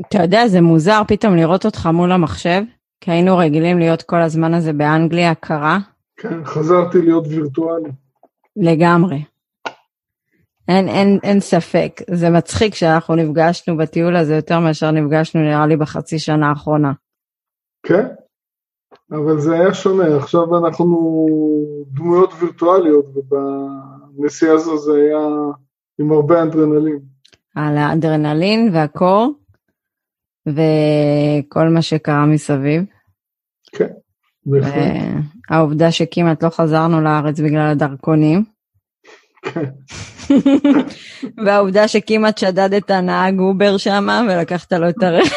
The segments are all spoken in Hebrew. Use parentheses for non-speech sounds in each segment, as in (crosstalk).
אתה יודע, זה מוזר פתאום לראות אותך מול המחשב, כי היינו רגילים להיות כל הזמן הזה באנגליה קרה. כן, חזרתי להיות וירטואלי. לגמרי. אין, אין, אין ספק, זה מצחיק שאנחנו נפגשנו בטיול הזה יותר מאשר נפגשנו נראה לי בחצי שנה האחרונה. כן, אבל זה היה שונה, עכשיו אנחנו דמויות וירטואליות, ובנסיעה הזו זה היה עם הרבה אנדרנלין. על האדרנלין והקור, וכל מה שקרה מסביב. כן, בהחלט. העובדה שכמעט לא חזרנו לארץ בגלל הדרכונים. כן. (laughs) והעובדה שכמעט שדדת נהג אובר שם ולקחת לו את הרכב. (laughs)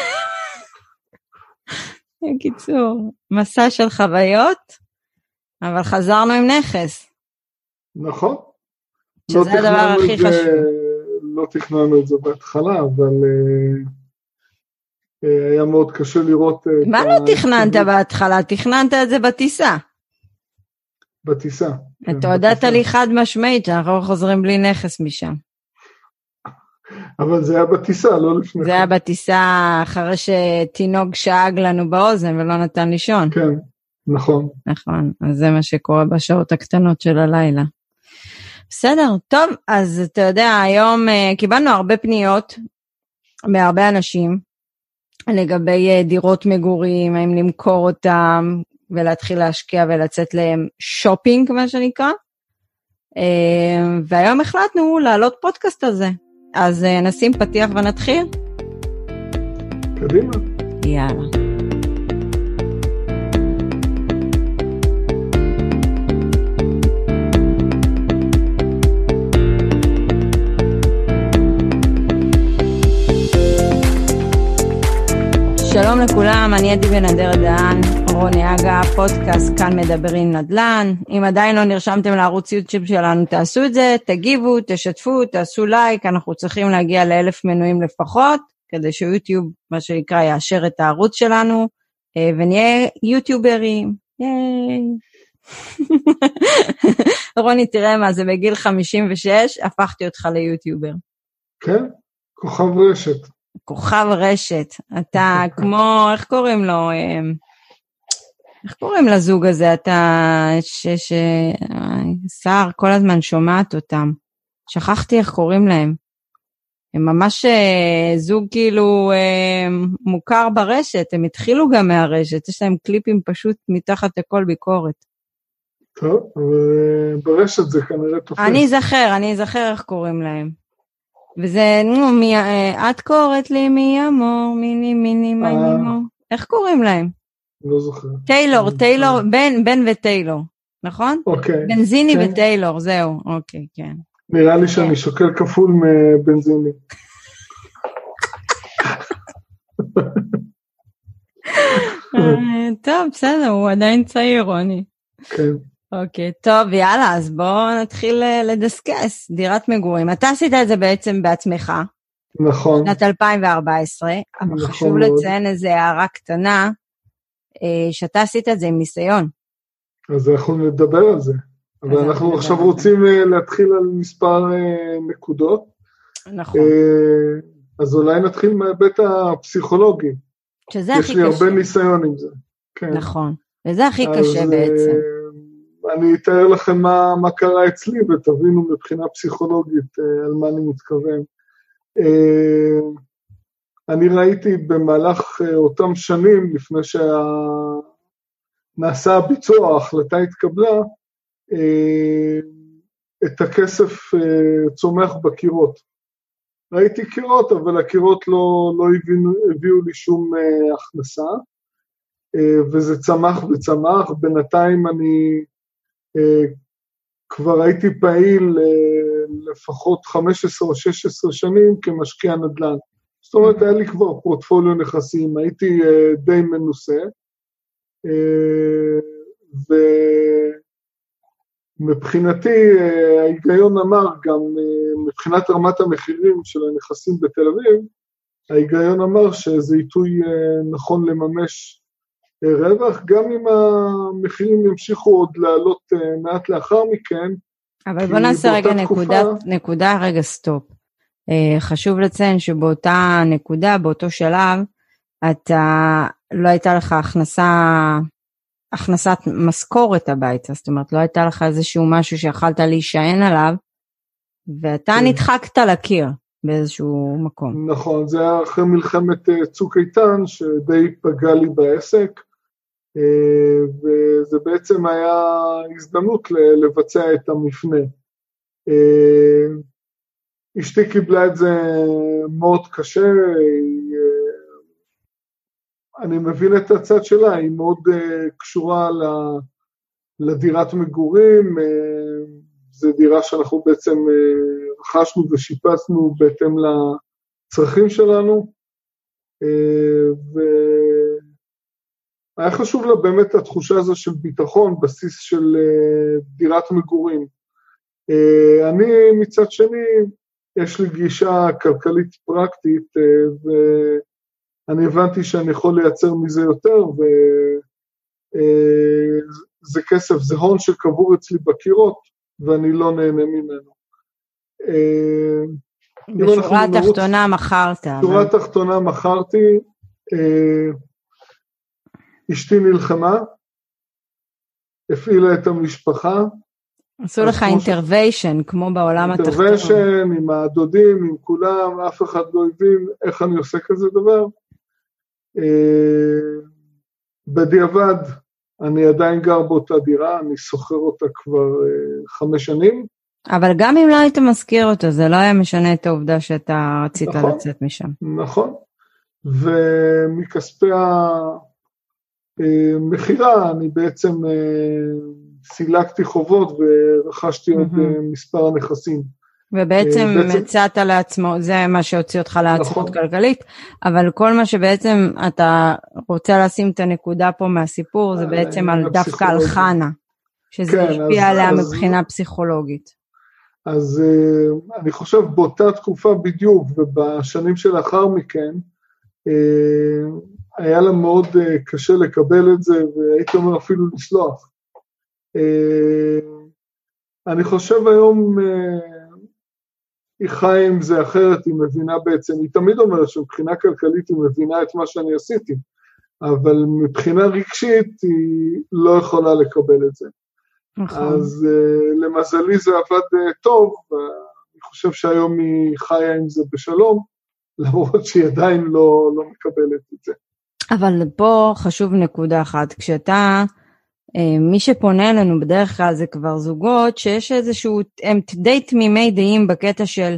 בקיצור, מסע של חוויות, אבל חזרנו עם נכס. נכון. שזה לא הדבר הכי את זה- חשוב. לא תכננו את זה בהתחלה, אבל אה, היה מאוד קשה לראות... אה, מה לא תכננת בהתחלה? תכננת את זה בטיסה. בטיסה. כן, אתה הודעת. לי חד משמעית שאנחנו לא חוזרים בלי נכס משם. אבל זה היה בטיסה, לא לפני זה היה בטיסה אחרי שתינוק שאג לנו באוזן ולא נתן לישון. כן, נכון. נכון, אז זה מה שקורה בשעות הקטנות של הלילה. בסדר, טוב, אז אתה יודע, היום uh, קיבלנו הרבה פניות מהרבה אנשים לגבי uh, דירות מגורים, האם למכור אותם ולהתחיל להשקיע ולצאת להם שופינג, מה שנקרא. Uh, והיום החלטנו להעלות פודקאסט על זה. אז uh, נשים פתיח ונתחיל? קדימה. יאללה. שלום לכולם, אני עדי בן אדר דהן, רוני אגה, פודקאסט כאן מדברים נדל"ן. אם עדיין לא נרשמתם לערוץ יוטיוב שלנו, תעשו את זה, תגיבו, תשתפו, תעשו לייק, אנחנו צריכים להגיע לאלף מנויים לפחות, כדי שיוטיוב, מה שנקרא, יאשר את הערוץ שלנו, אה, ונהיה יוטיוברים. ייי. (laughs) רוני, תראה מה זה, בגיל 56 הפכתי אותך ליוטיובר. כן, כוכב רשת. כוכב רשת, אתה כמו, איך קוראים לו? אמ, איך קוראים לזוג הזה? אתה, ש... ש... סער כל הזמן שומעת אותם. שכחתי איך קוראים להם. הם ממש אה, זוג כאילו אה, מוכר ברשת, הם התחילו גם מהרשת, יש להם קליפים פשוט מתחת לכל ביקורת. טוב, אבל אה, ברשת זה כנראה תופס. אני אזכר, אני אזכר איך קוראים להם. וזה, נו, מי, אה, את קוראת לי מי אמור, מיני מיני אה. מיני איך קוראים להם? לא זוכר. טיילור, אה. טיילור, בן, בן וטיילור, נכון? אוקיי. בנזיני כן. וטיילור, זהו, אוקיי, כן. נראה לי שאני שוקל כפול מבנזיני. אה, טוב, בסדר, הוא עדיין צעיר, רוני. כן. אוקיי, טוב, יאללה, אז בואו נתחיל אה, לדסקס, דירת מגורים. אתה עשית את זה בעצם בעצמך, נכון. שנת 2014, אבל נכון חשוב מאוד. לציין איזו הערה קטנה, אה, שאתה עשית את זה עם ניסיון. אז אנחנו נדבר על זה. אבל אנחנו עכשיו נדבר על רוצים אה, להתחיל על מספר נקודות. נכון. אז אולי נתחיל מההיבט הפסיכולוגי. שזה יש הכי לי קשה. הרבה ניסיון עם זה. כן. נכון. וזה הכי אז, קשה בעצם. אני אתאר לכם מה, מה קרה אצלי ותבינו מבחינה פסיכולוגית אה, על מה אני מתכוון. אה, אני ראיתי במהלך אה, אותם שנים, לפני שנעשה הביצוע, ההחלטה התקבלה, את הכסף צומח בקירות. ראיתי קירות, אבל הקירות לא, לא הבינו, הביאו לי שום הכנסה, וזה צמח וצמח. בינתיים אני כבר הייתי פעיל אה, לפחות 15 או 16 שנים כמשקיע נדל"ן. זאת אומרת, היה לי כבר פורטפוליו נכסים, הייתי אה, די מנוסה, אה, ומבחינתי ההיגיון אמר גם, מבחינת רמת המחירים של הנכסים בתל אביב, ההיגיון אמר שזה עיתוי נכון לממש רווח, גם אם המחירים ימשיכו עוד לעלות אה, מעט לאחר מכן, אבל בוא נעשה רגע תקופה- נקודה, נקודה רגע סטופ. אה, חשוב לציין שבאותה נקודה, באותו שלב, אתה, לא הייתה לך הכנסה, הכנסת משכורת הביתה, זאת אומרת, לא הייתה לך איזשהו משהו שיכלת להישען עליו, ואתה כן. נדחקת לקיר באיזשהו מקום. נכון, זה היה אחרי מלחמת אה, צוק איתן, שדי פגע לי בעסק, אה, וזה בעצם היה הזדמנות לבצע את המפנה. אשתי קיבלה את זה מאוד קשה, אני מבין את הצד שלה, היא מאוד uh, קשורה לדירת מגורים, זו דירה שאנחנו בעצם רכשנו ושיפצנו בהתאם לצרכים שלנו, uh, והיה חשוב לה באמת התחושה הזו של ביטחון, בסיס של uh, דירת מגורים. Uh, אני מצד שני, יש לי גישה כלכלית פרקטית, uh, ו... אני הבנתי שאני יכול לייצר מזה יותר, וזה אה, כסף, זה הון שקבור אצלי בקירות, ואני לא נהנה ממנו. אה, בשורה התחתונה מכרת. בשורה התחתונה מכרתי, אה, אשתי נלחמה, הפעילה את המשפחה. עשו לך אינטרוויישן, כמו בעולם התחתון. אינטרוויישן עם הדודים, עם כולם, אף אחד לא הבין איך אני עושה כזה דבר. אה, בדיעבד, אני עדיין גר באותה דירה, אני שוכר אותה כבר אה, חמש שנים. אבל גם אם לא היית מזכיר אותה, זה לא היה משנה את העובדה שאתה רצית נכון, לצאת משם. נכון, ומכספי אה, אני בעצם סילקתי חובות ורכשתי. עוד מספר נכסים. ובעצם בעצם... הצעת לעצמו, זה מה שהוציא אותך לעצמאות נכון. כלכלית, אבל כל מה שבעצם אתה רוצה לשים את הנקודה פה מהסיפור, זה בעצם על דווקא על חנה, שזה כן, השפיע אז, עליה אז... מבחינה פסיכולוגית. אז אני חושב באותה תקופה בדיוק, ובשנים שלאחר מכן, היה לה מאוד uh, קשה לקבל את זה, והייתי אומר אפילו לסלוח. Uh, אני חושב היום, היא חיה עם זה אחרת, היא מבינה בעצם, היא תמיד אומרת שמבחינה כלכלית היא מבינה את מה שאני עשיתי, אבל מבחינה רגשית היא לא יכולה לקבל את זה. נכון. אז למזלי זה עבד טוב, ואני חושב שהיום היא חיה עם זה בשלום, למרות שהיא עדיין לא, לא מקבלת את זה. אבל פה חשוב נקודה אחת, כשאתה אה, מי שפונה אלינו בדרך כלל זה כבר זוגות שיש איזשהו, הם די תמימי דעים בקטע של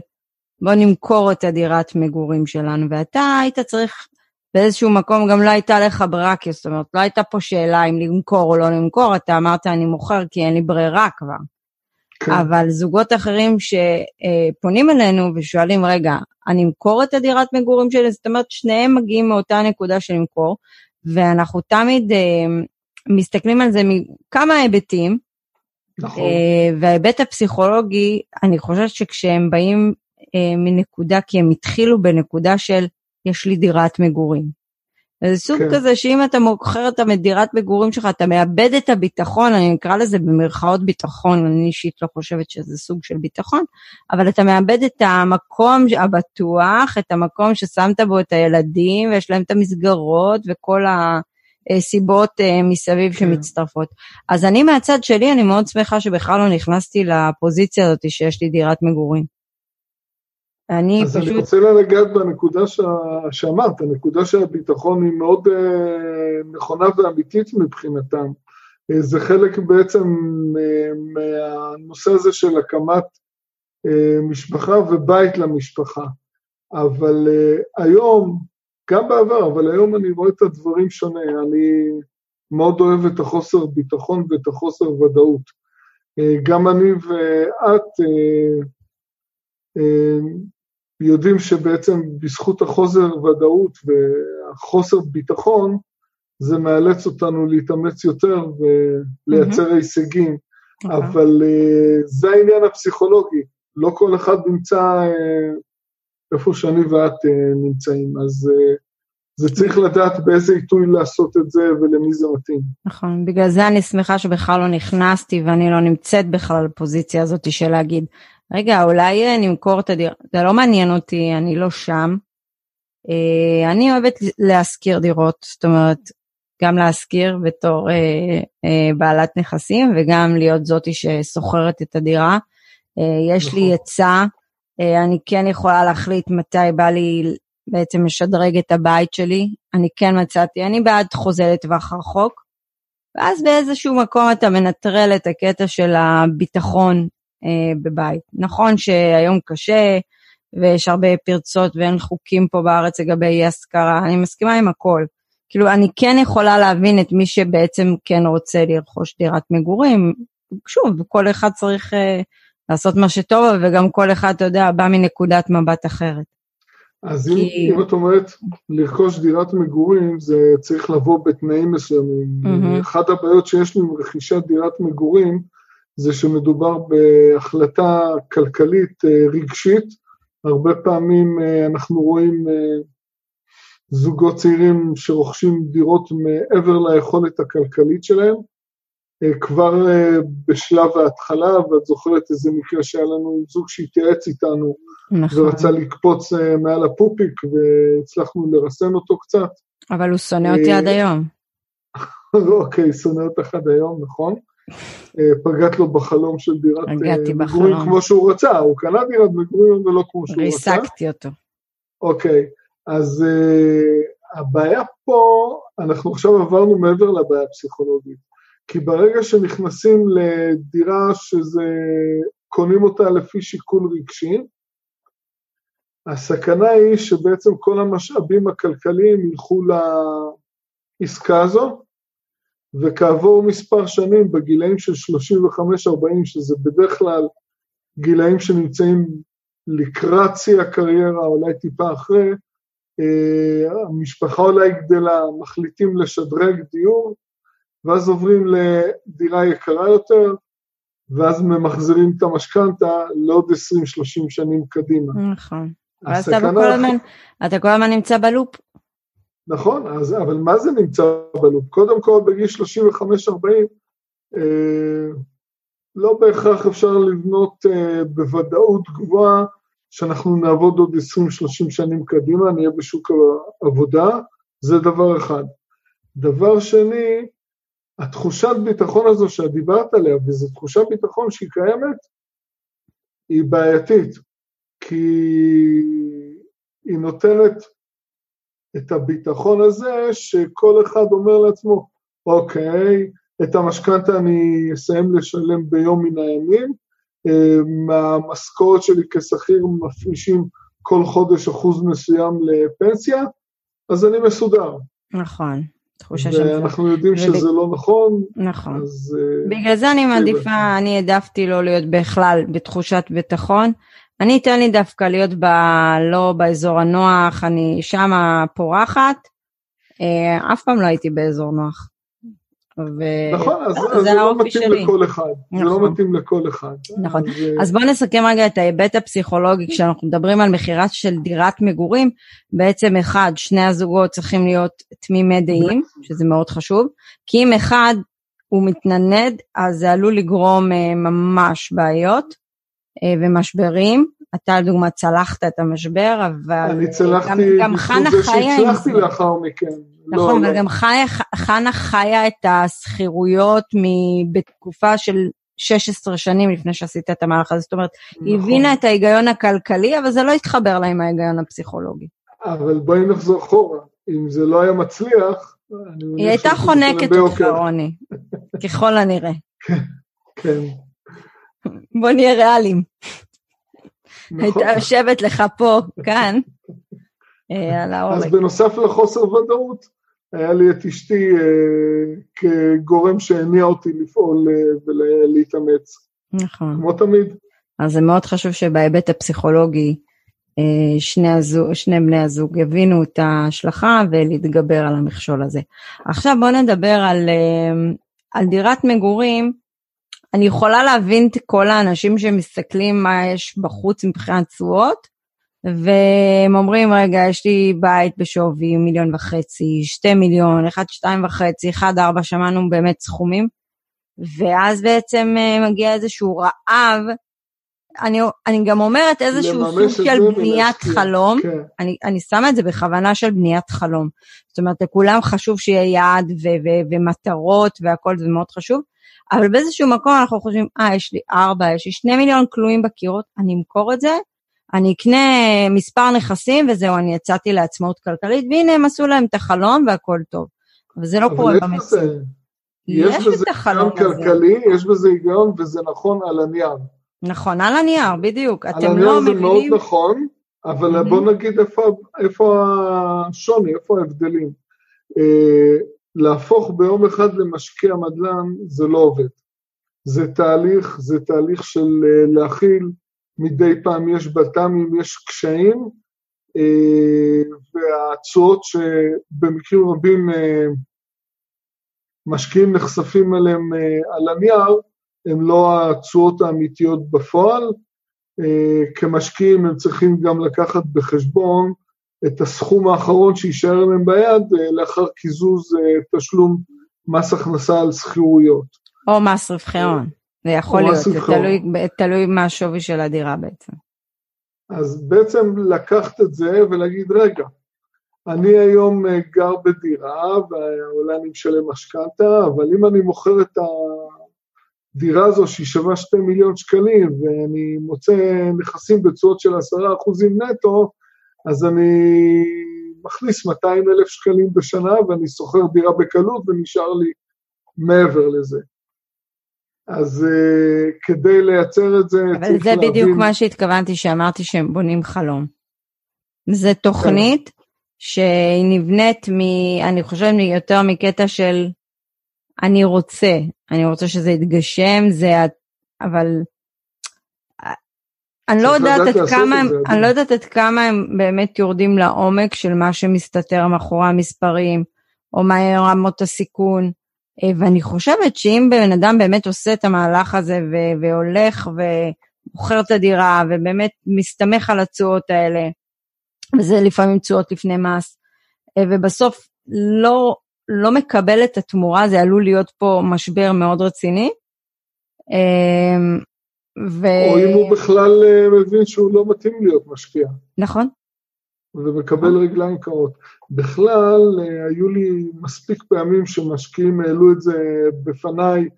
בוא נמכור את הדירת מגורים שלנו, ואתה היית צריך באיזשהו מקום, גם לא הייתה לך ברירה, זאת אומרת, לא הייתה פה שאלה אם למכור או לא למכור, אתה אמרת אני מוכר כי אין לי ברירה כבר. כן. אבל זוגות אחרים שפונים אלינו ושואלים, רגע, אני אמכור את הדירת מגורים שלי? זאת אומרת, שניהם מגיעים מאותה נקודה של למכור, ואנחנו תמיד אה, מסתכלים על זה מכמה היבטים. נכון. אה, וההיבט הפסיכולוגי, אני חושבת שכשהם באים אה, מנקודה, כי הם התחילו בנקודה של יש לי דירת מגורים. זה סוג כן. כזה שאם אתה מוכר את הדירת מגורים שלך, אתה מאבד את הביטחון, אני אקרא לזה במרכאות ביטחון, אני אישית לא חושבת שזה סוג של ביטחון, אבל אתה מאבד את המקום הבטוח, את המקום ששמת בו את הילדים, ויש להם את המסגרות וכל ה... סיבות אה, מסביב כן. שמצטרפות. אז אני מהצד שלי, אני מאוד שמחה שבכלל לא נכנסתי לפוזיציה הזאת שיש לי דירת מגורים. אני אז פשוט... אני רוצה לגעת בנקודה ש... שאמרת, הנקודה של הביטחון היא מאוד אה, נכונה ואמיתית מבחינתם. אה, זה חלק בעצם אה, מהנושא הזה של הקמת אה, משפחה ובית למשפחה. אבל אה, היום גם בעבר, אבל היום אני רואה את הדברים שונה. אני מאוד אוהב את החוסר ביטחון ואת החוסר ודאות. אה, גם אני ואת אה, יודעים שבעצם בזכות החוסר ודאות והחוסר ביטחון, זה מאלץ אותנו להתאמץ יותר ולייצר mm-hmm. הישגים. Okay. אוקיי. אבל זה העניין הפסיכולוגי. לא כל אחד נמצא איפה שאני ואת אה, נמצאים. אז אה, זה צריך לדעת באיזה עיתוי לעשות את זה ולמי זה מתאים. נכון, בגלל זה אני שמחה שבכלל לא נכנסתי ואני לא נמצאת בכלל בפוזיציה הזאת של להגיד, רגע, אולי אה, נמכור את הדירה, זה לא מעניין אותי, אני לא שם. אה, אני אוהבת להשכיר דירות, זאת אומרת, גם להשכיר בתור אה, אה, בעלת נכסים וגם להיות זאתי ששוכרת את הדירה. אה, יש נכון. לי עצה, אה, אני כן יכולה להחליט מתי בא לי בעצם לשדרג את הבית שלי. אני כן מצאתי, אני בעד חוזה לטווח רחוק. ואז באיזשהו מקום אתה מנטרל את הקטע של הביטחון בבית. נכון שהיום קשה ויש הרבה פרצות ואין חוקים פה בארץ לגבי אי השכרה, אני מסכימה עם הכל. כאילו, אני כן יכולה להבין את מי שבעצם כן רוצה לרכוש דירת מגורים. שוב, כל אחד צריך אה, לעשות מה שטוב, וגם כל אחד, אתה יודע, בא מנקודת מבט אחרת. אז כי... אם, אם את אומרת לרכוש דירת מגורים, זה צריך לבוא בתנאים מסוימים. Mm-hmm. אחת הבעיות שיש לי עם רכישת דירת מגורים, זה שמדובר בהחלטה כלכלית אה, רגשית. הרבה פעמים אה, אנחנו רואים אה, זוגות צעירים שרוכשים דירות מעבר ליכולת הכלכלית שלהם. כבר בשלב ההתחלה, ואת זוכרת איזה מקרה שהיה לנו עם זוג שהתייעץ איתנו, נכון. ורצה לקפוץ מעל הפופיק, והצלחנו לרסן אותו קצת. אבל הוא שונא אותי עד היום. (laughs) אוקיי, שונא אותך עד היום, נכון. אה, פגעת לו בחלום של דירת אה, מגורים. כמו שהוא רצה, הוא קנה דירת מגורים ולא כמו שהוא רצה. ריסקתי אותו. אוקיי, אז uh, הבעיה פה, אנחנו עכשיו עברנו מעבר לבעיה הפסיכולוגית, כי ברגע שנכנסים לדירה שזה, קונים אותה לפי שיקול רגשי, הסכנה היא שבעצם כל המשאבים הכלכליים ילכו לעסקה הזו, וכעבור מספר שנים, בגילאים של 35-40, שזה בדרך כלל גילאים שנמצאים לקראת שיא הקריירה, אולי טיפה אחרי, אה, המשפחה אולי גדלה, מחליטים לשדרג דיור, ואז עוברים לדירה יקרה יותר, ואז ממחזרים את המשכנתה לעוד 20-30 שנים קדימה. נכון. ואז אתה כל הזמן, אתה כל הזמן נמצא בלופ. נכון, אז, אבל מה זה נמצא בלופ? קודם כל, בגיל 35-40, אה, לא בהכרח אפשר לבנות אה, בוודאות גבוהה שאנחנו נעבוד עוד 20-30 שנים קדימה, נהיה בשוק העבודה, זה דבר אחד. דבר שני, התחושת ביטחון הזו שאת דיברת עליה, וזו תחושת ביטחון שהיא קיימת, היא בעייתית, כי היא נותנת את הביטחון הזה שכל אחד אומר לעצמו, אוקיי, את המשכנתה אני אסיים לשלם ביום מן הימים, אה, מהמשכורת שלי כשכיר מפרישים כל חודש אחוז מסוים לפנסיה, אז אני מסודר. נכון. תחושה של... ואנחנו יודעים שזה לא נכון. נכון. אז... אה, בגלל זה אני מעדיפה, אני העדפתי לא להיות בכלל בתחושת ביטחון. אני אתן לי דווקא להיות ב... לא באזור הנוח, אני שמה פורחת. אה, אף פעם לא הייתי באזור נוח. ו... נכון, אז, אז זה לא מתאים שלי. לכל אחד. נכון. זה לא נכון. מתאים לכל אחד. נכון. אז, אז בואו נסכם רגע את ההיבט הפסיכולוגי, כשאנחנו מדברים על מכירה של דירת מגורים, בעצם אחד, שני הזוגות צריכים להיות תמימי דעים, שזה מאוד חשוב, כי אם אחד הוא מתננד, אז זה עלול לגרום אה, ממש בעיות. אה, ומשברים. אתה לדוגמה צלחת את המשבר, אבל... אני צלחתי גם, גם חנה חיה... שהצלחתי לאחר מכן. לא, נכון, אבל לא. גם חיה, חנה חיה את השכירויות בתקופה של 16 שנים לפני שעשית את המהלך הזה. זאת אומרת, נכון. היא הבינה את ההיגיון הכלכלי, אבל זה לא התחבר לה עם ההיגיון הפסיכולוגי. אבל בואי נחזור אחורה. אם זה לא היה מצליח, היא הייתה חונקת אותך, רוני, ככל הנראה. (laughs) כן, כן. בוא נהיה ריאליים. נכון. הייתה יושבת לך פה, כאן, אה, על העורק. אז בנוסף לחוסר ודאות, היה לי את אשתי אה, כגורם שהניע אותי לפעול אה, ולהתאמץ. נכון. כמו תמיד. אז זה מאוד חשוב שבהיבט הפסיכולוגי, שני, הזוג, שני בני הזוג יבינו את ההשלכה ולהתגבר על המכשול הזה. עכשיו בואו נדבר על, על דירת מגורים אני יכולה להבין את כל האנשים שמסתכלים מה יש בחוץ מבחינת תשואות, והם אומרים, רגע, יש לי בית בשווי מיליון וחצי, שתי מיליון, אחד, שתיים וחצי, אחד, ארבע, שמענו באמת סכומים, ואז בעצם אה, מגיע איזשהו רעב אני, אני גם אומרת איזשהו סוג של בניית ולהשקיע. חלום, כן. אני, אני שמה את זה בכוונה של בניית חלום. זאת אומרת, לכולם חשוב שיהיה יעד ו- ו- ומטרות והכל, זה מאוד חשוב, אבל באיזשהו מקום אנחנו חושבים, אה, יש לי ארבע, יש לי שני מיליון כלואים בקירות, אני אמכור את זה, אני אקנה מספר נכסים וזהו, אני יצאתי לעצמאות כלכלית, והנה הם עשו להם את החלום והכל טוב. אבל זה לא אבל קורה במציאות. יש, בזה היגיון כלכלי, יש בזה היגיון וזה נכון על הנייר. נכון, על הנייר, בדיוק. על הנייר לא זה מבינים... מאוד נכון, אבל mm-hmm. בוא נגיד איפה, איפה השוני, איפה ההבדלים. להפוך ביום אחד למשקיע מדלן זה לא עובד. זה תהליך, זה תהליך של אה, להכיל, מדי פעם יש בלת"מים, יש קשיים, אה, והתשואות שבמקרים רבים אה, משקיעים נחשפים אליהם על הנייר, הן לא התשואות האמיתיות בפועל. כמשקיעים הם צריכים גם לקחת בחשבון את הסכום האחרון שיישאר להם ביד לאחר קיזוז תשלום מס הכנסה על שכירויות. או מס רווחי הון. זה יכול להיות, זה תלוי, תלוי מה השווי של הדירה בעצם. אז בעצם לקחת את זה ולהגיד, רגע, אני היום אה, גר בדירה ואולי אני משלם משכנתה, אבל אם אני מוכר את הדירה הזו שהיא שווה 2 מיליון שקלים ואני מוצא נכסים בתשואות של 10% נטו, אז אני מכניס 200 אלף שקלים בשנה ואני שוכר דירה בקלות ונשאר לי מעבר לזה. אז uh, כדי לייצר את זה אבל צריך זה להבין... בדיוק מה שהתכוונתי שאמרתי שהם בונים חלום. זה תוכנית כן. שהיא נבנית מ... אני חושבת יותר מקטע של אני רוצה, אני רוצה שזה יתגשם, זה... אבל אני לא יודעת עד כמה הם, אני לא יודעת עד כמה הם באמת יורדים לעומק של מה שמסתתר מאחורי המספרים, או מה רמות הסיכון. אה, ואני חושבת שאם בן אדם באמת עושה את המהלך הזה ו- והולך ומוכר את הדירה ובאמת מסתמך על התשואות האלה, וזה לפעמים תשואות לפני מס, אה, ובסוף לא, לא מקבל את התמורה, זה עלול להיות פה משבר מאוד רציני. אה, ו... או אם הוא בכלל מבין שהוא לא מתאים להיות משקיע. נכון. ומקבל רגליים קרות. בכלל, אה, היו לי מספיק פעמים שמשקיעים העלו את זה בפניי,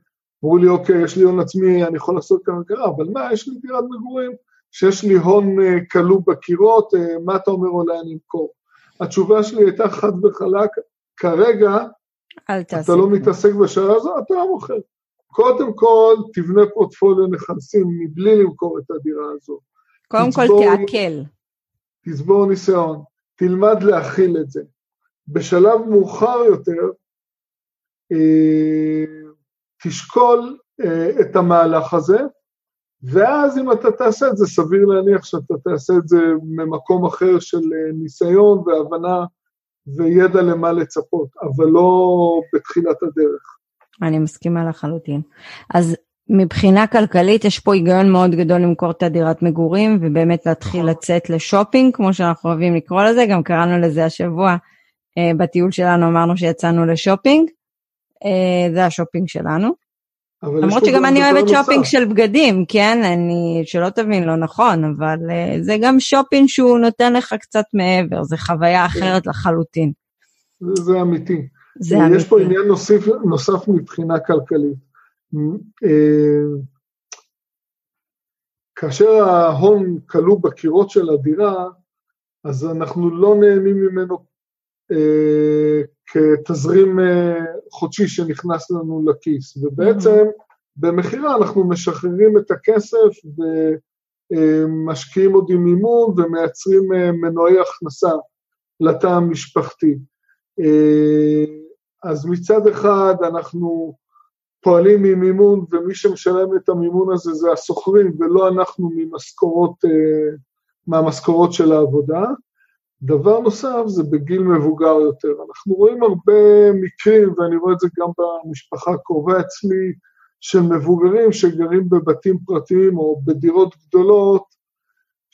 אמרו לי, אוקיי, יש לי הון עצמי, אני יכול לעשות כאן הכרה, אבל מה, יש לי דירת מגורים, שיש לי הון אה, כלוא בקירות, אה, מה אתה אומר אולי אני אמכור? התשובה שלי הייתה חד וחלק, כרגע, אתה לא מתעסק בשעה הזו, אתה לא מוכר. קודם כל, תבנה פורטפוליו נכסים מבלי למכור את הדירה הזו. קודם כל, תעכל. תצבור ניסיון, תלמד להכיל את זה. בשלב מאוחר יותר, אה, תשקול אה, את המהלך הזה, ואז אם אתה תעשה את זה, סביר להניח שאתה תעשה את זה ממקום אחר של אה, ניסיון והבנה וידע למה לצפות, אבל לא בתחילת הדרך. אני מסכימה לחלוטין. אז מבחינה כלכלית יש פה היגיון מאוד גדול למכור את הדירת מגורים ובאמת להתחיל נכון. לצאת לשופינג, כמו שאנחנו אוהבים לקרוא לזה, גם קראנו לזה השבוע אה, בטיול שלנו, אמרנו שיצאנו לשופינג, אה, זה השופינג שלנו. למרות שגם אני אוהבת. שופינג של בגדים, כן? אני, שלא תבין לא נכון, אבל אה, זה גם שופינג שהוא נותן לך קצת מעבר, זה חוויה כן. אחרת לחלוטין. זה, זה אמיתי. יש. פה עניין נוסף, נוסף מבחינה כלכלית. אה, כאשר ההון כלוא בקירות של הדירה, אז אנחנו לא נהנים ממנו אה, כתזרים אה, חודשי שנכנס לנו לכיס, ובעצם במכירה אנחנו משחררים את הכסף ומשקיעים עוד עם מימון ומייצרים מנועי הכנסה לתא המשפחתי. אז מצד אחד אנחנו פועלים ממימון, ומי שמשלם את המימון הזה זה השוכרים, ולא אנחנו ממשכורות, אה, מהמשכורות של העבודה. דבר נוסף זה בגיל מבוגר יותר. אנחנו רואים הרבה מקרים, ואני רואה את זה גם במשפחה הקרובה אצלי, של מבוגרים שגרים בבתים פרטיים או בדירות גדולות,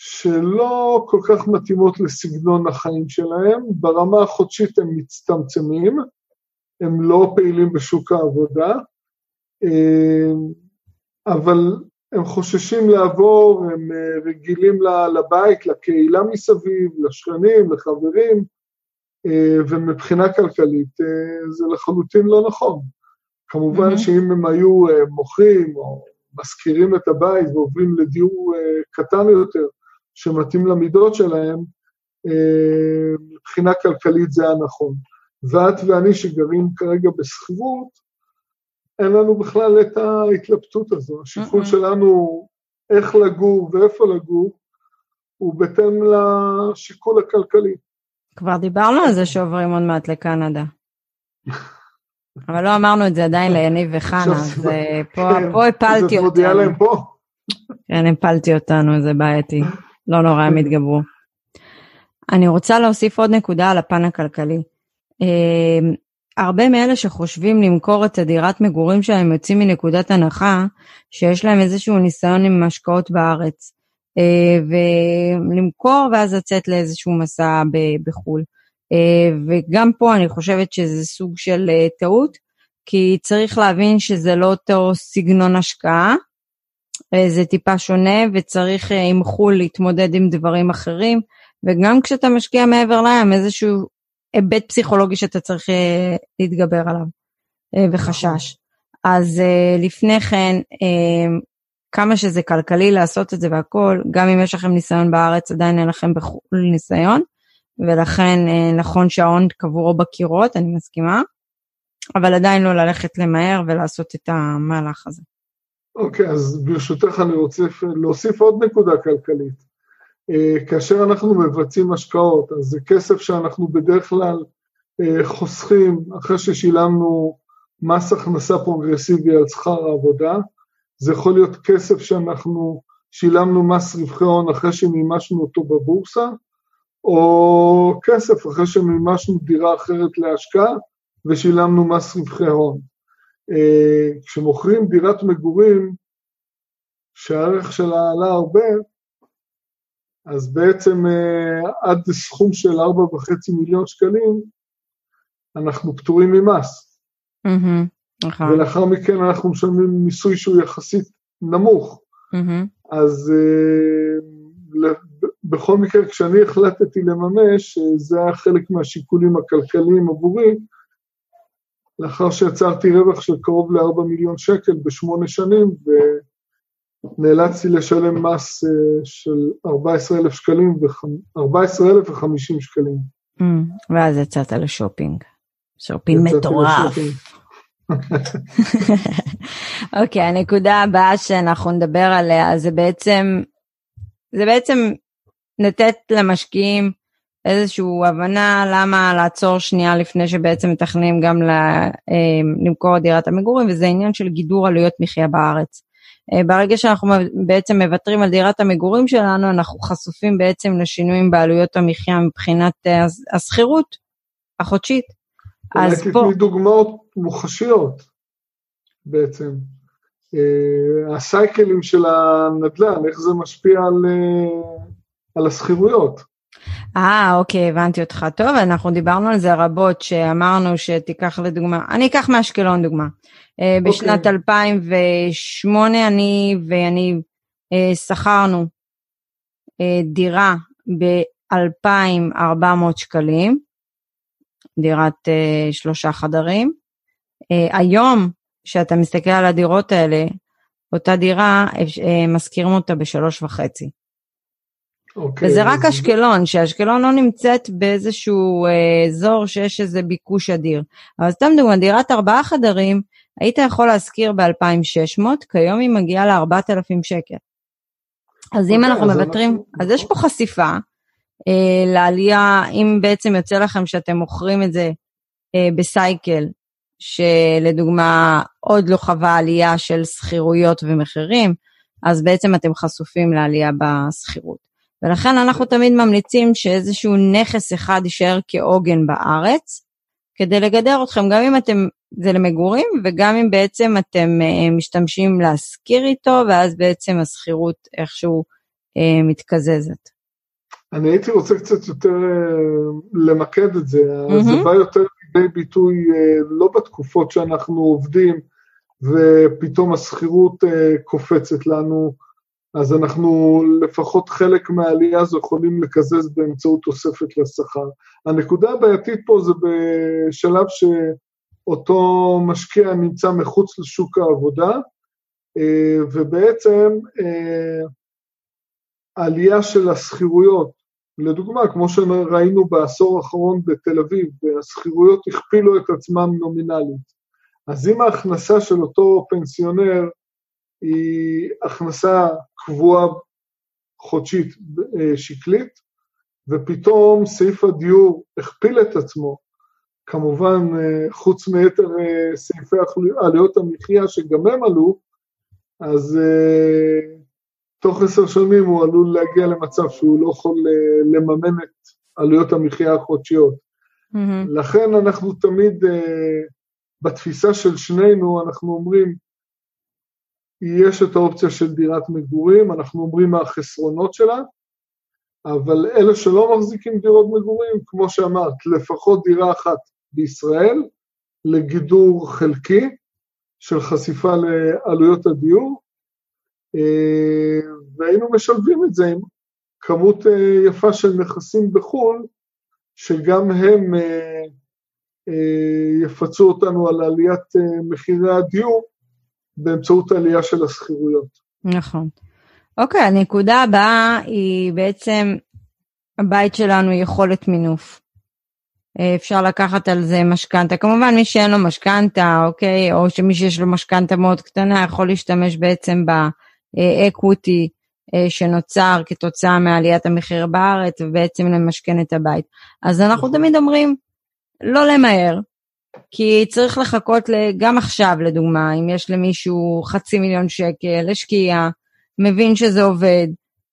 שלא כל כך מתאימות לסגנון החיים שלהם, ברמה החודשית הם מצטמצמים, הם לא פעילים בשוק העבודה, אמ, אבל הם חוששים לעבור, הם אה, רגילים לבית, לקהילה מסביב, לשכנים, לחברים, אה, ומבחינה כלכלית אה, זה לחלוטין לא נכון. כמובן mm-hmm. שאם הם היו מוכרים או משכירים את הבית ועוברים לדיור קטן יותר, שמתאים למידות שלהם, מבחינה כלכלית זה היה נכון. ואת ואני שגרים כרגע בשכירות, אין לנו בכלל את ההתלבטות הזו. השיקול. שלנו איך לגור ואיפה לגור, הוא בהתאם לשיקול הכלכלי. כבר דיברנו על זה שעוברים עוד מעט לקנדה. (laughs) אבל לא אמרנו את זה עדיין ליניב וחנה, אז אה, כן, פה הפלתי אותנו. אז את מודיעה להם פה? כן, הפלתי אותנו, זה בעייתי. לא נורא, הם יתגברו. אני רוצה להוסיף עוד נקודה על הפן הכלכלי. אה, הרבה מאלה שחושבים למכור את הדירת מגורים שלהם יוצאים מנקודת הנחה שיש להם איזשהו ניסיון עם השקעות בארץ. אה, ולמכור ואז לצאת לאיזשהו מסע בחו"ל. אה, וגם פה אני חושבת שזה סוג של אה, טעות, כי צריך להבין שזה לא אותו סגנון השקעה, זה טיפה שונה וצריך עם חו"ל להתמודד עם דברים אחרים, וגם כשאתה משקיע מעבר לים איזשהו היבט פסיכולוגי שאתה צריך להתגבר עליו וחשש. אז לפני כן כמה שזה כלכלי לעשות את זה והכל, גם אם יש לכם ניסיון בארץ, עדיין אין לכם בחו"ל ניסיון, ולכן אה, נכון שההון קבור בקירות, אני מסכימה, אבל עדיין לא ללכת למהר ולעשות את המהלך הזה. אוקיי, okay, אז ברשותך אני רוצה להוסיף עוד נקודה כלכלית. Uh, כאשר אנחנו מבצעים השקעות, אז זה כסף שאנחנו בדרך כלל uh, חוסכים אחרי ששילמנו מס הכנסה פרוגרסיבי על שכר העבודה, זה יכול להיות כסף שאנחנו שילמנו מס רווחי הון אחרי שמימשנו אותו בבורסה, או כסף אחרי שמימשנו דירה אחרת להשקעה ושילמנו מס רווחי הון. אה, כשמוכרים דירת מגורים שהערך שלה עלה הרבה, אז בעצם אה, עד סכום של 4.5 מיליון שקלים אנחנו פטורים ממס. Mm-hmm. ולאחר מכן אנחנו משלמים מיסוי שהוא יחסית נמוך. Mm-hmm. אז uh, בכל מקרה, כשאני החלטתי לממש, זה היה חלק מהשיקולים הכלכליים עבורי, לאחר שיצרתי רווח של קרוב ל-4 מיליון שקל בשמונה שנים, ונאלצתי לשלם מס uh, של 14,000 שקלים, ו- 14,050 שקלים. Mm, ואז יצאת לשופינג. שופינג מטורף. (laughs) אוקיי, okay, הנקודה הבאה שאנחנו נדבר עליה זה בעצם, זה בעצם לתת למשקיעים איזושהי הבנה למה לעצור שנייה לפני שבעצם מתכננים גם אה, למכור דירת המגורים, וזה עניין של גידור עלויות מחיה בארץ. אה, ברגע שאנחנו בעצם מוותרים על דירת המגורים שלנו, אנחנו חשופים בעצם לשינויים בעלויות המחיה מבחינת אה, השכירות החודשית. אז פה... תתני דוגמאות מוחשיות בעצם. הסייקלים של הנדל"ן, איך זה משפיע על, על השכירויות. אה, אוקיי, הבנתי אותך. טוב, אנחנו דיברנו על זה רבות, שאמרנו שתיקח לדוגמה, אני אקח מאשקלון דוגמה. בשנת אוקיי. 2008 אני ואני uh, שכרנו uh, דירה ב-2,400 שקלים, דירת uh, שלושה חדרים. Uh, היום, כשאתה מסתכל על הדירות האלה, אותה דירה, uh, משכירים אותה בשלוש וחצי. Okay, אוקיי, וזה רק אשקלון, שאשקלון לא נמצאת באיזשהו uh, אזור שיש איזה ביקוש אדיר. אבל סתם דוגמא, דירת ארבעה חדרים, היית יכול להשכיר ב-2,600, כיום היא מגיעה ל-4,000 שקל. אז okay, אם אוקיי, אנחנו מוותרים, אז יש פה חשיפה, אה, לעלייה, אם בעצם יוצא לכם שאתם מוכרים את זה אה, בסייקל, שלדוגמה עוד לא חווה עלייה של שכירויות ומחירים, אז בעצם אתם חשופים לעלייה בשכירות. ולכן אנחנו תמיד ממליצים שאיזשהו נכס אחד יישאר כעוגן בארץ, כדי לגדר אתכם, גם אם אתם, זה למגורים, וגם אם בעצם אתם אה, משתמשים להשכיר איתו, ואז בעצם השכירות איכשהו אה, מתקזזת. אני הייתי רוצה קצת יותר אה, למקד את זה, mm-hmm. זה בא יותר לידי ביטוי לא בתקופות שאנחנו עובדים ופתאום השכירות קופצת לנו, אז אנחנו לפחות חלק מהעלייה הזו יכולים לקזז באמצעות תוספת לשכר. הנקודה הבעייתית פה זה בשלב שאותו משקיע נמצא מחוץ לשוק העבודה, ובעצם העלייה של השכירויות, לדוגמה, כמו שראינו בעשור האחרון בתל אביב, השכירויות הכפילו את עצמם נומינלית. אז אם ההכנסה של אותו פנסיונר היא הכנסה קבועה חודשית אה, שקלית, ופתאום סעיף הדיור הכפיל את עצמו, כמובן אה, חוץ מיתר אה, סעיפי עלויות המחיה שגם הם עלו, אז תוך עשר שנים הוא עלול להגיע למצב שהוא לא יכול לממן את עלויות המחיה החודשיות. Mm-hmm. לכן אנחנו תמיד, בתפיסה של שנינו, אנחנו אומרים, יש את האופציה של דירת מגורים, אנחנו אומרים מה החסרונות שלה, אבל אלה שלא מחזיקים דירות מגורים, כמו שאמרת, לפחות דירה אחת בישראל, לגידור חלקי של חשיפה לעלויות הדיור, אה, והיינו משלבים את זה עם כמות אה, יפה של נכסים בחו"ל, שגם הם אה, יפצו אותנו על עליית מחירי הדיור, באמצעות עלייה של השכירויות. נכון. אוקיי, הנקודה הבאה היא בעצם, הבית שלנו יכולת מינוף. אה, אפשר לקחת על זה משכנתה. כמובן, מי שאין לו משכנתה, אוקיי, או שמי שיש לו משכנתה מאוד קטנה, יכול להשתמש בעצם באקוויטי אה, שנוצר כתוצאה מעליית המחיר בארץ, ובעצם למשכן את הבית. אז אנחנו נכון. תמיד אומרים, לא למהר, כי צריך לחכות גם עכשיו, לדוגמה, אם יש למישהו חצי מיליון שקל, השקיע, מבין שזה עובד,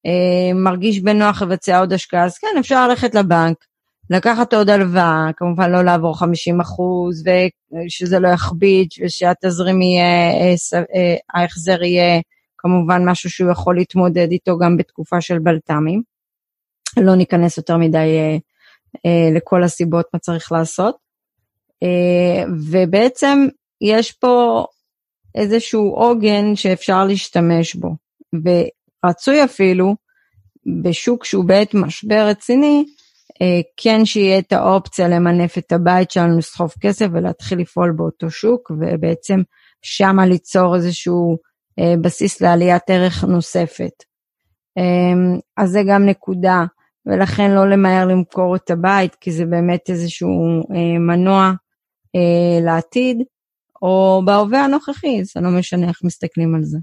אה, מרגיש בנוח לבצע עוד השקעה, אז כן, אפשר ללכת לבנק, לקחת עוד הלוואה, כמובן לא לעבור 50 אחוז, ושזה לא יכביד, ושהתזרים יהיה, אה, אה, ההחזר יהיה כמובן משהו שהוא יכול להתמודד איתו גם בתקופה של בלת"מים. לא ניכנס יותר מדי לכל הסיבות מה צריך לעשות. אה, ובעצם יש פה איזשהו עוגן שאפשר להשתמש בו, ורצוי אפילו בשוק שהוא בעת משבר רציני, אה, כן שיהיה את האופציה למנף את הבית שלנו, לסחוב כסף ולהתחיל לפעול באותו שוק, ובעצם שמה ליצור איזשהו אה, בסיס לעליית ערך נוספת. אז זה גם נקודה, ולכן לא למהר למכור את הבית, כי זה באמת איזשהו מנוע לעתיד, או בהווה הנוכחי, זה לא משנה איך מסתכלים על זה.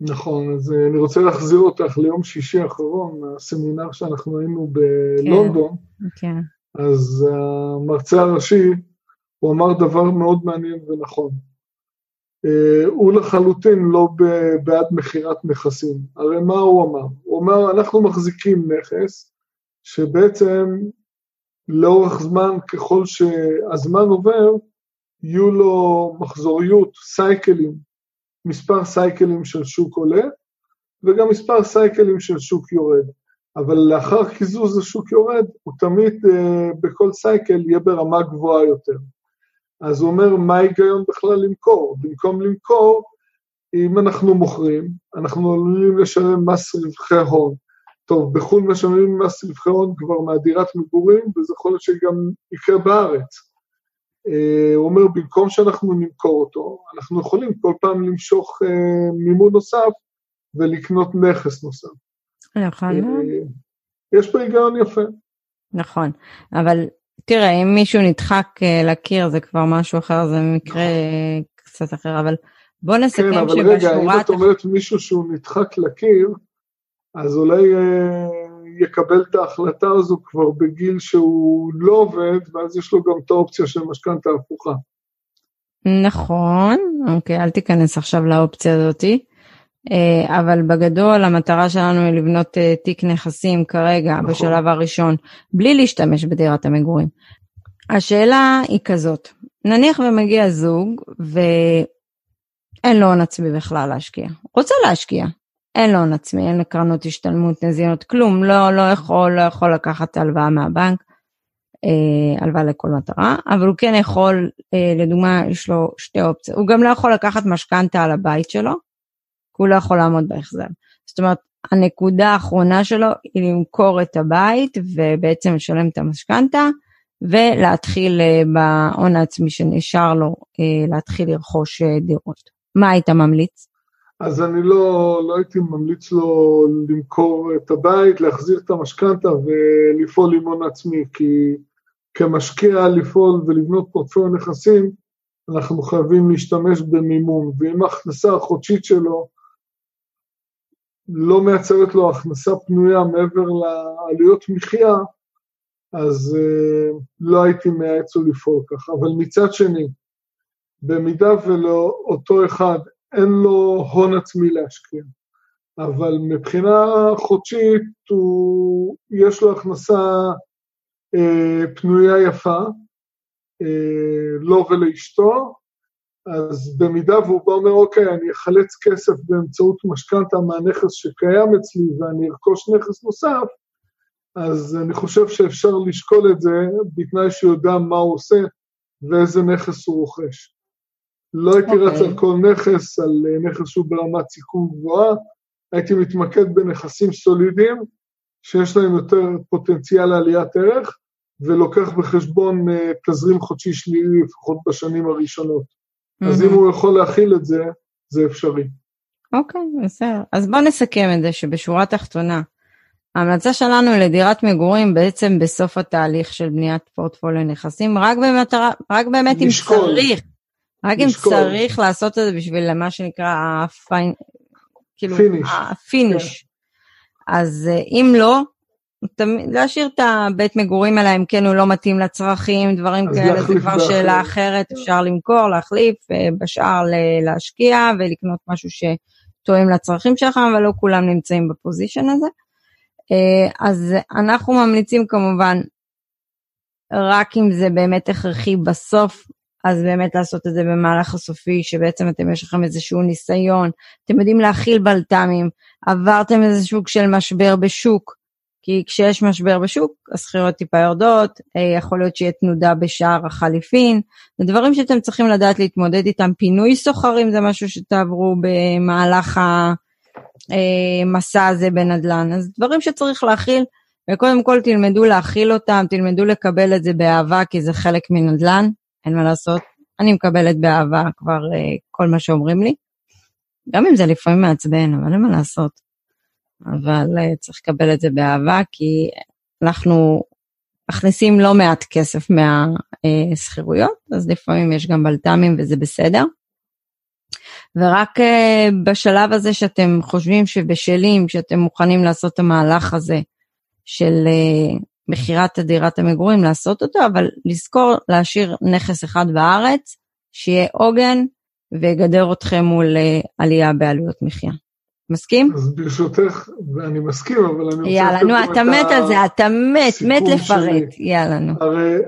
נכון, אז אה, אני רוצה להחזיר אותך ליום שישי האחרון, הסמינר שאנחנו היינו בלונדון, כן, כן. אז המרצה הראשי, הוא אמר דבר מאוד מעניין ונכון. אה, הוא לחלוטין לא בעד מכירת נכסים. הרי מה הוא אמר? הוא אמר, אנחנו מחזיקים נכס שבעצם לאורך זמן, ככל שהזמן עובר, יהיו לו מחזוריות, סייקלים, מספר סייקלים של שוק עולה, וגם מספר סייקלים של שוק יורד. אבל לאחר קיזוז השוק יורד, הוא תמיד uh, בכל סייקל יהיה ברמה גבוהה יותר. אז הוא אומר, מה ההיגיון בכלל למכור? במקום למכור, אם אנחנו מוכרים, אנחנו עלולים לשלם מס רווחי הון. טוב, בחו"ל משלמים מס רווחי הון כבר מהדירת מגורים, וזה יכול להיות שגם יקרה בארץ. אה, הוא אומר, במקום שאנחנו נמכור אותו, אנחנו יכולים כל פעם למשוך אה, מימון נוסף ולקנות נכס נוסף. נכון. אה, יש פה היגיון יפה. נכון, אבל תראה, אם מישהו נדחק לקיר זה כבר משהו אחר, זה מקרה נכון. קצת אחר, אבל בוא נסכם כן, אבל שבשורת... רגע, אם את אומרת מישהו שהוא נדחק לקיר, אז אולי אה, יקבל את ההחלטה הזו כבר בגיל שהוא לא עובד, ואז יש לו גם את האופציה של משכנתה הפוכה. נכון, אוקיי, אל תיכנס עכשיו לאופציה הזאתי. אה, אבל בגדול המטרה שלנו היא לבנות אה, תיק נכסים כרגע נכון. בשלב הראשון בלי להשתמש בדירת המגורים. השאלה היא כזאת, נניח ומגיע זוג ואין לו הון עצמי בכלל להשקיע, רוצה להשקיע, אין לו הון עצמי, אין לו קרנות השתלמות, נזינות, כלום, לא, לא יכול, לא יכול לקחת הלוואה מהבנק. אה, הלוואה לכל מטרה, אבל הוא כן יכול, אה, לדוגמה, יש לו שתי אופציות, הוא גם לא יכול לקחת משכנתה על הבית שלו, כי הוא לא יכול לעמוד בהחזר. זאת אומרת, הנקודה האחרונה שלו היא למכור את הבית ובעצם לשלם את המשכנתה, ולהתחיל אה, בהון העצמי שנשאר לו, אה, להתחיל לרכוש אה, דירות. מה היית ממליץ? אז אני לא, לא הייתי ממליץ לו למכור את הבית, להחזיר את המשכנתה ולפעול עם הון עצמי, כי כמשקיע לפעול ולבנות פורטפוליו נכסים, אנחנו חייבים להשתמש במימון, ואם ההכנסה החודשית שלו לא מייצרת לו הכנסה פנויה מעבר לעלויות מחיה, אז uh, לא הייתי מייעץ לו לפעול ככה. אבל מצד שני, במידה ולאותו אחד אין לו הון עצמי להשקיע, אבל מבחינה חודשית הוא, יש לו הכנסה uh, פנויה יפה, uh, לו ולאשתו, אז במידה והוא בא ואומר, אוקיי, אני אחלץ כסף באמצעות משכנתה מהנכס שקיים אצלי ואני ארכוש נכס נוסף, אז אני חושב שאפשר לשקול את זה בתנאי שהוא יודע מה הוא עושה ואיזה נכס הוא רוכש. לא הייתי okay. רץ. על כל נכס, על אה, נכס שהוא ברמת סיכון גבוהה, הייתי מתמקד בנכסים סולידיים, שיש להם יותר פוטנציאל לעליית ערך, ולוקח בחשבון uh, תזרים חודשי שלילי לפחות בשנים הראשונות. Mm-hmm. אז אם הוא יכול להכיל את זה, זה אפשרי. אוקיי, okay, בסדר. אז בואו נסכם את זה שבשורה תחתונה, ההמלצה שלנו לדירת מגורים בעצם בסוף התהליך של בניית פורטפוליו נכסים, רק במטרה, רק באמת אם צריך, רק אם צריך לעשות את זה בשביל מה שנקרא כאילו, ה finish. כן. אז אה, אם לא, להשאיר את הבית מגורים אלא אם כן הוא לא מתאים לצרכים, דברים כאלה, זה כבר שאלה אחרת, אפשר למכור, להחליף, אה, בשאר להשקיע ולקנות משהו שתואם לצרכים שלך, אבל לא כולם נמצאים בפוזיישן הזה. אה, אז אנחנו ממליצים כמובן, רק אם זה באמת הכרחי בסוף, אז באמת לעשות את זה במהלך הסופי, שבעצם אתם יש לכם איזשהו ניסיון, אתם יודעים להכיל בלת"מים, עברתם איזה שוק של משבר בשוק, כי כשיש משבר בשוק, השכירות טיפה יורדות, אה, יכול להיות שיהיה תנודה בשער החליפין, זה דברים שאתם צריכים לדעת להתמודד איתם. פינוי סוחרים זה משהו שתעברו במהלך המסע הזה בנדל"ן. אז דברים שצריך להכיל, וקודם כל תלמדו להכיל אותם, תלמדו לקבל את זה באהבה, כי זה חלק מנדל"ן, אין מה לעשות. אני מקבלת באהבה כבר uh, כל מה שאומרים לי. גם אם זה לפעמים מעצבן, אבל אין מה לעשות. אבל uh, צריך לקבל את זה באהבה, כי אנחנו מכניסים לא מעט כסף מהשכירויות, uh, אז לפעמים יש גם בלת"מים וזה בסדר. ורק uh, בשלב הזה שאתם חושבים שבשלים, שאתם מוכנים לעשות את המהלך הזה של uh, מכירת דירת המגורים, לעשות אותו, אבל לזכור להשאיר נכס אחד בארץ, שיהיה עוגן ויגדר אתכם מול uh, עלייה בעלויות מחיה. מסכים? אז ברשותך, ואני מסכים, אבל אני רוצה... יאללה, נו, אתה מת על זה, אתה מת, מת לפרט, שלי. יאללה, נו. הרי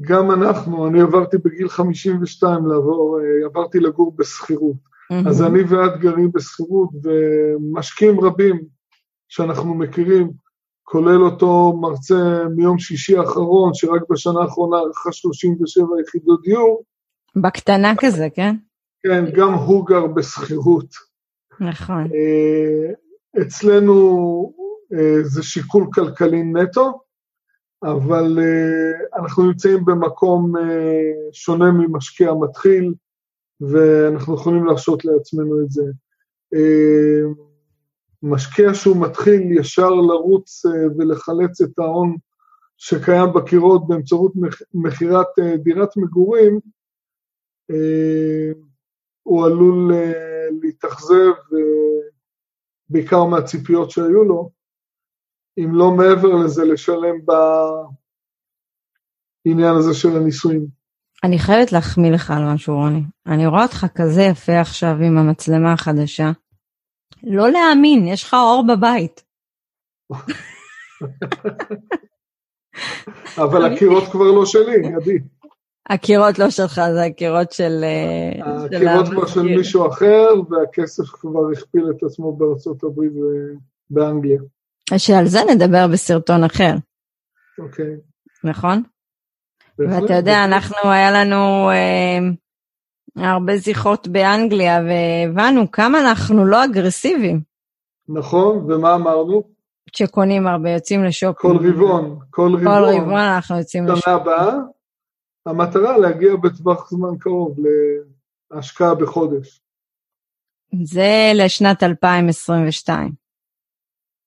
גם אנחנו, אני עברתי בגיל 52 לעבור, עברתי לגור בשכירות. Mm-hmm. אז אני ואת גרים בשכירות, ומשקיעים רבים שאנחנו מכירים, כולל אותו מרצה מיום שישי האחרון, שרק בשנה האחרונה רכש 37 יחידות דיור. בקטנה כזה, כן? כן, גם הוא גר בשכירות. נכון. אה, אצלנו אה, זה שיקול כלכלי נטו, אבל uh, אנחנו נמצאים במקום שונה ממשקיע מתחיל, ואנחנו יכולים להרשות לעצמנו את זה. משקיע שהוא מתחיל ישר לרוץ uh, ולחלץ את ההון שקיים בקירות באמצעות מכירת uh, דירת מגורים, uh, הוא עלול להתאכזב, בעיקר מהציפיות שהיו לו, אם לא מעבר לזה, לשלם בעניין הזה של הנישואים. אני חייבת להחמיא לך על משהו, רוני. אני רואה אותך כזה יפה עכשיו עם המצלמה החדשה. לא להאמין, יש לך אור בבית. (laughs) אבל הקירות כבר לא שלי, ידי. הקירות לא שלך, זה הקירות של... אה, הקירות כבר של מישהו אחר, והכסף כבר הכפיל את עצמו בארצות הברית ובאנגליה. שעל זה נדבר בסרטון אחר. אוקיי. נכון? ואתה יודע. אנחנו, היה לנו אה, הרבה שיחות באנגליה, והבנו כמה אנחנו לא אגרסיביים, נכון, ומה אמרנו? שקונים הרבה, יוצאים לשופינג. כל רבעון, כל כל רבעון, רבעון אנחנו יוצאים שנה לשופינג. הבאה, המטרה להגיע בטווח זמן קרוב להשקעה בחודש, זה לשנת 2022.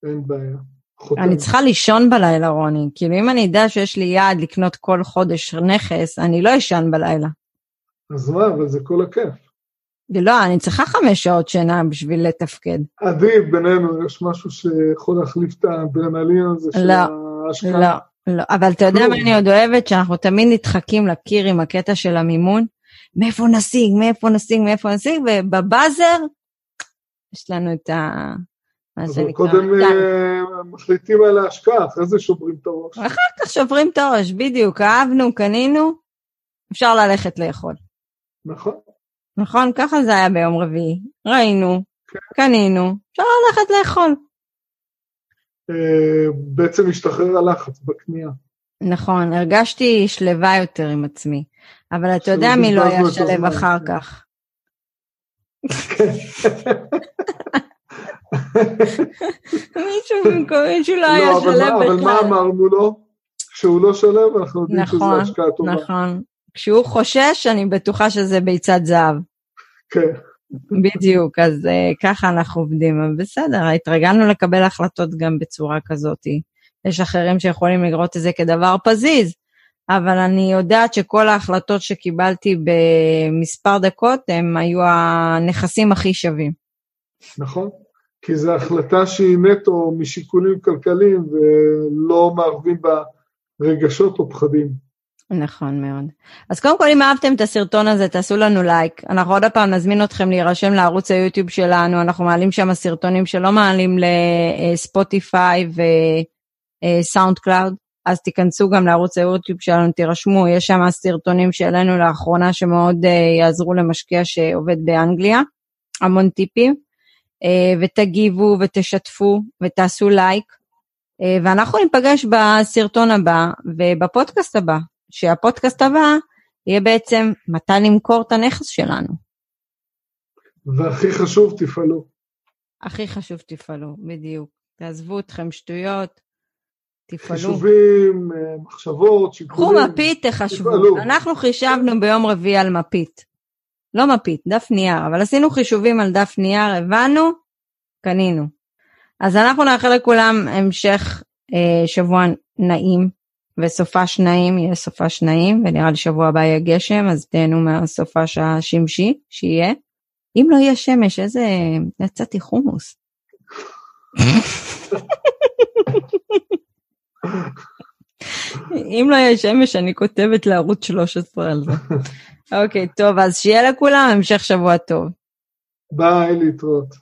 אין בעיה. חותם. אני צריכה לישון בלילה, רוני. כאילו, אם אני אדע שיש לי יעד לקנות כל חודש נכס, אני לא אשן בלילה. אז מה, אבל זה כל הכיף. לא, אני צריכה חמש שעות שינה בשביל לתפקד. עדי, בינינו, יש משהו שיכול להחליף את האדרנלין הזה של לא, ההשקעה? לא, לא. אבל אתה יודע. מה אני עוד אוהבת? שאנחנו תמיד נדחקים לקיר עם הקטע של המימון. מאיפה נשיג, מאיפה נשיג, מאיפה נשיג, ובבאזר יש לנו את ה... מה אבל שנקרא, קודם. אה, מחליטים על ההשקעה, אחרי זה שוברים את הראש. אחר כך שוברים את הראש, בדיוק, אהבנו, קנינו, אפשר ללכת לאכול. נכון, נכון? ככה זה היה ביום רביעי. ראינו, קנינו, אפשר ללכת לאכול. אה, בעצם השתחרר הלחץ בקנייה. נכון, הרגשתי שלווה יותר עם עצמי. אבל אתה יודע מי לא היה שלו אחר כן. כך. (laughs) מישהו במקום מישהו לא היה לא, שלם מה- אבל מה בכלל. אמרנו לו? כשהוא לא שלם, אנחנו יודעים שזו נכון, השקעה טובה. נכון. כשהוא חושש, אני בטוחה שזה ביצת זהב. כן, בדיוק, אז uh, ככה אנחנו עובדים, אבל בסדר, התרגלנו לקבל החלטות גם בצורה כזאת. יש אחרים שיכולים לראות את זה כדבר פזיז, אבל אני יודעת שכל ההחלטות שקיבלתי במספר דקות הם היו הנכסים הכי שווים. נכון. כי זו החלטה שהיא נטו משיקולים כלכליים ולא מערבים בה רגשות או פחדים. נכון מאוד. אז קודם כל, אם אהבתם את הסרטון הזה, תעשו לנו לייק. אנחנו עוד פעם נזמין אתכם להירשם לערוץ היוטיוב שלנו, אנחנו מעלים שם סרטונים שלא מעלים לספוטיפיי וסאונד קלאוד, אז תיכנסו גם לערוץ היוטיוב שלנו, תירשמו, יש שם סרטונים שהעלינו לאחרונה שמאוד uh, יעזרו למשקיע שעובד באנגליה, המון טיפים, uh, ותגיבו ותשתפו ותעשו לייק, uh, ואנחנו ניפגש בסרטון הבא ובפודקאסט הבא. שהפודקאסט הבא יהיה בעצם מתי למכור את הנכס שלנו. והכי חשוב, תפעלו. הכי חשוב תפעלו, בדיוק. תעזבו אתכם שטויות, תפעלו. חישובים, אה, מחשבות, קחו שיקולים. מפית, תחשבו. תפעלו. אנחנו חישבנו ביום רביעי על מפית. לא מפית, דף נייר, אבל עשינו חישובים על דף נייר, הבנו, קנינו. אז אנחנו נאחל לכולם המשך אה, שבוע נעים, וסופש נעים, יהיה סופש נעים, ונראה לי שבוע הבא יהיה גשם, אז תהנו מהסופש השמשי שיהיה. אם לא יהיה שמש, איזה... יצאתי חומוס. אם לא יהיה שמש, אני כותבת לערוץ 13 על זה. אוקיי, טוב, אז שיהיה לכולם המשך שבוע טוב. ביי, להתראות.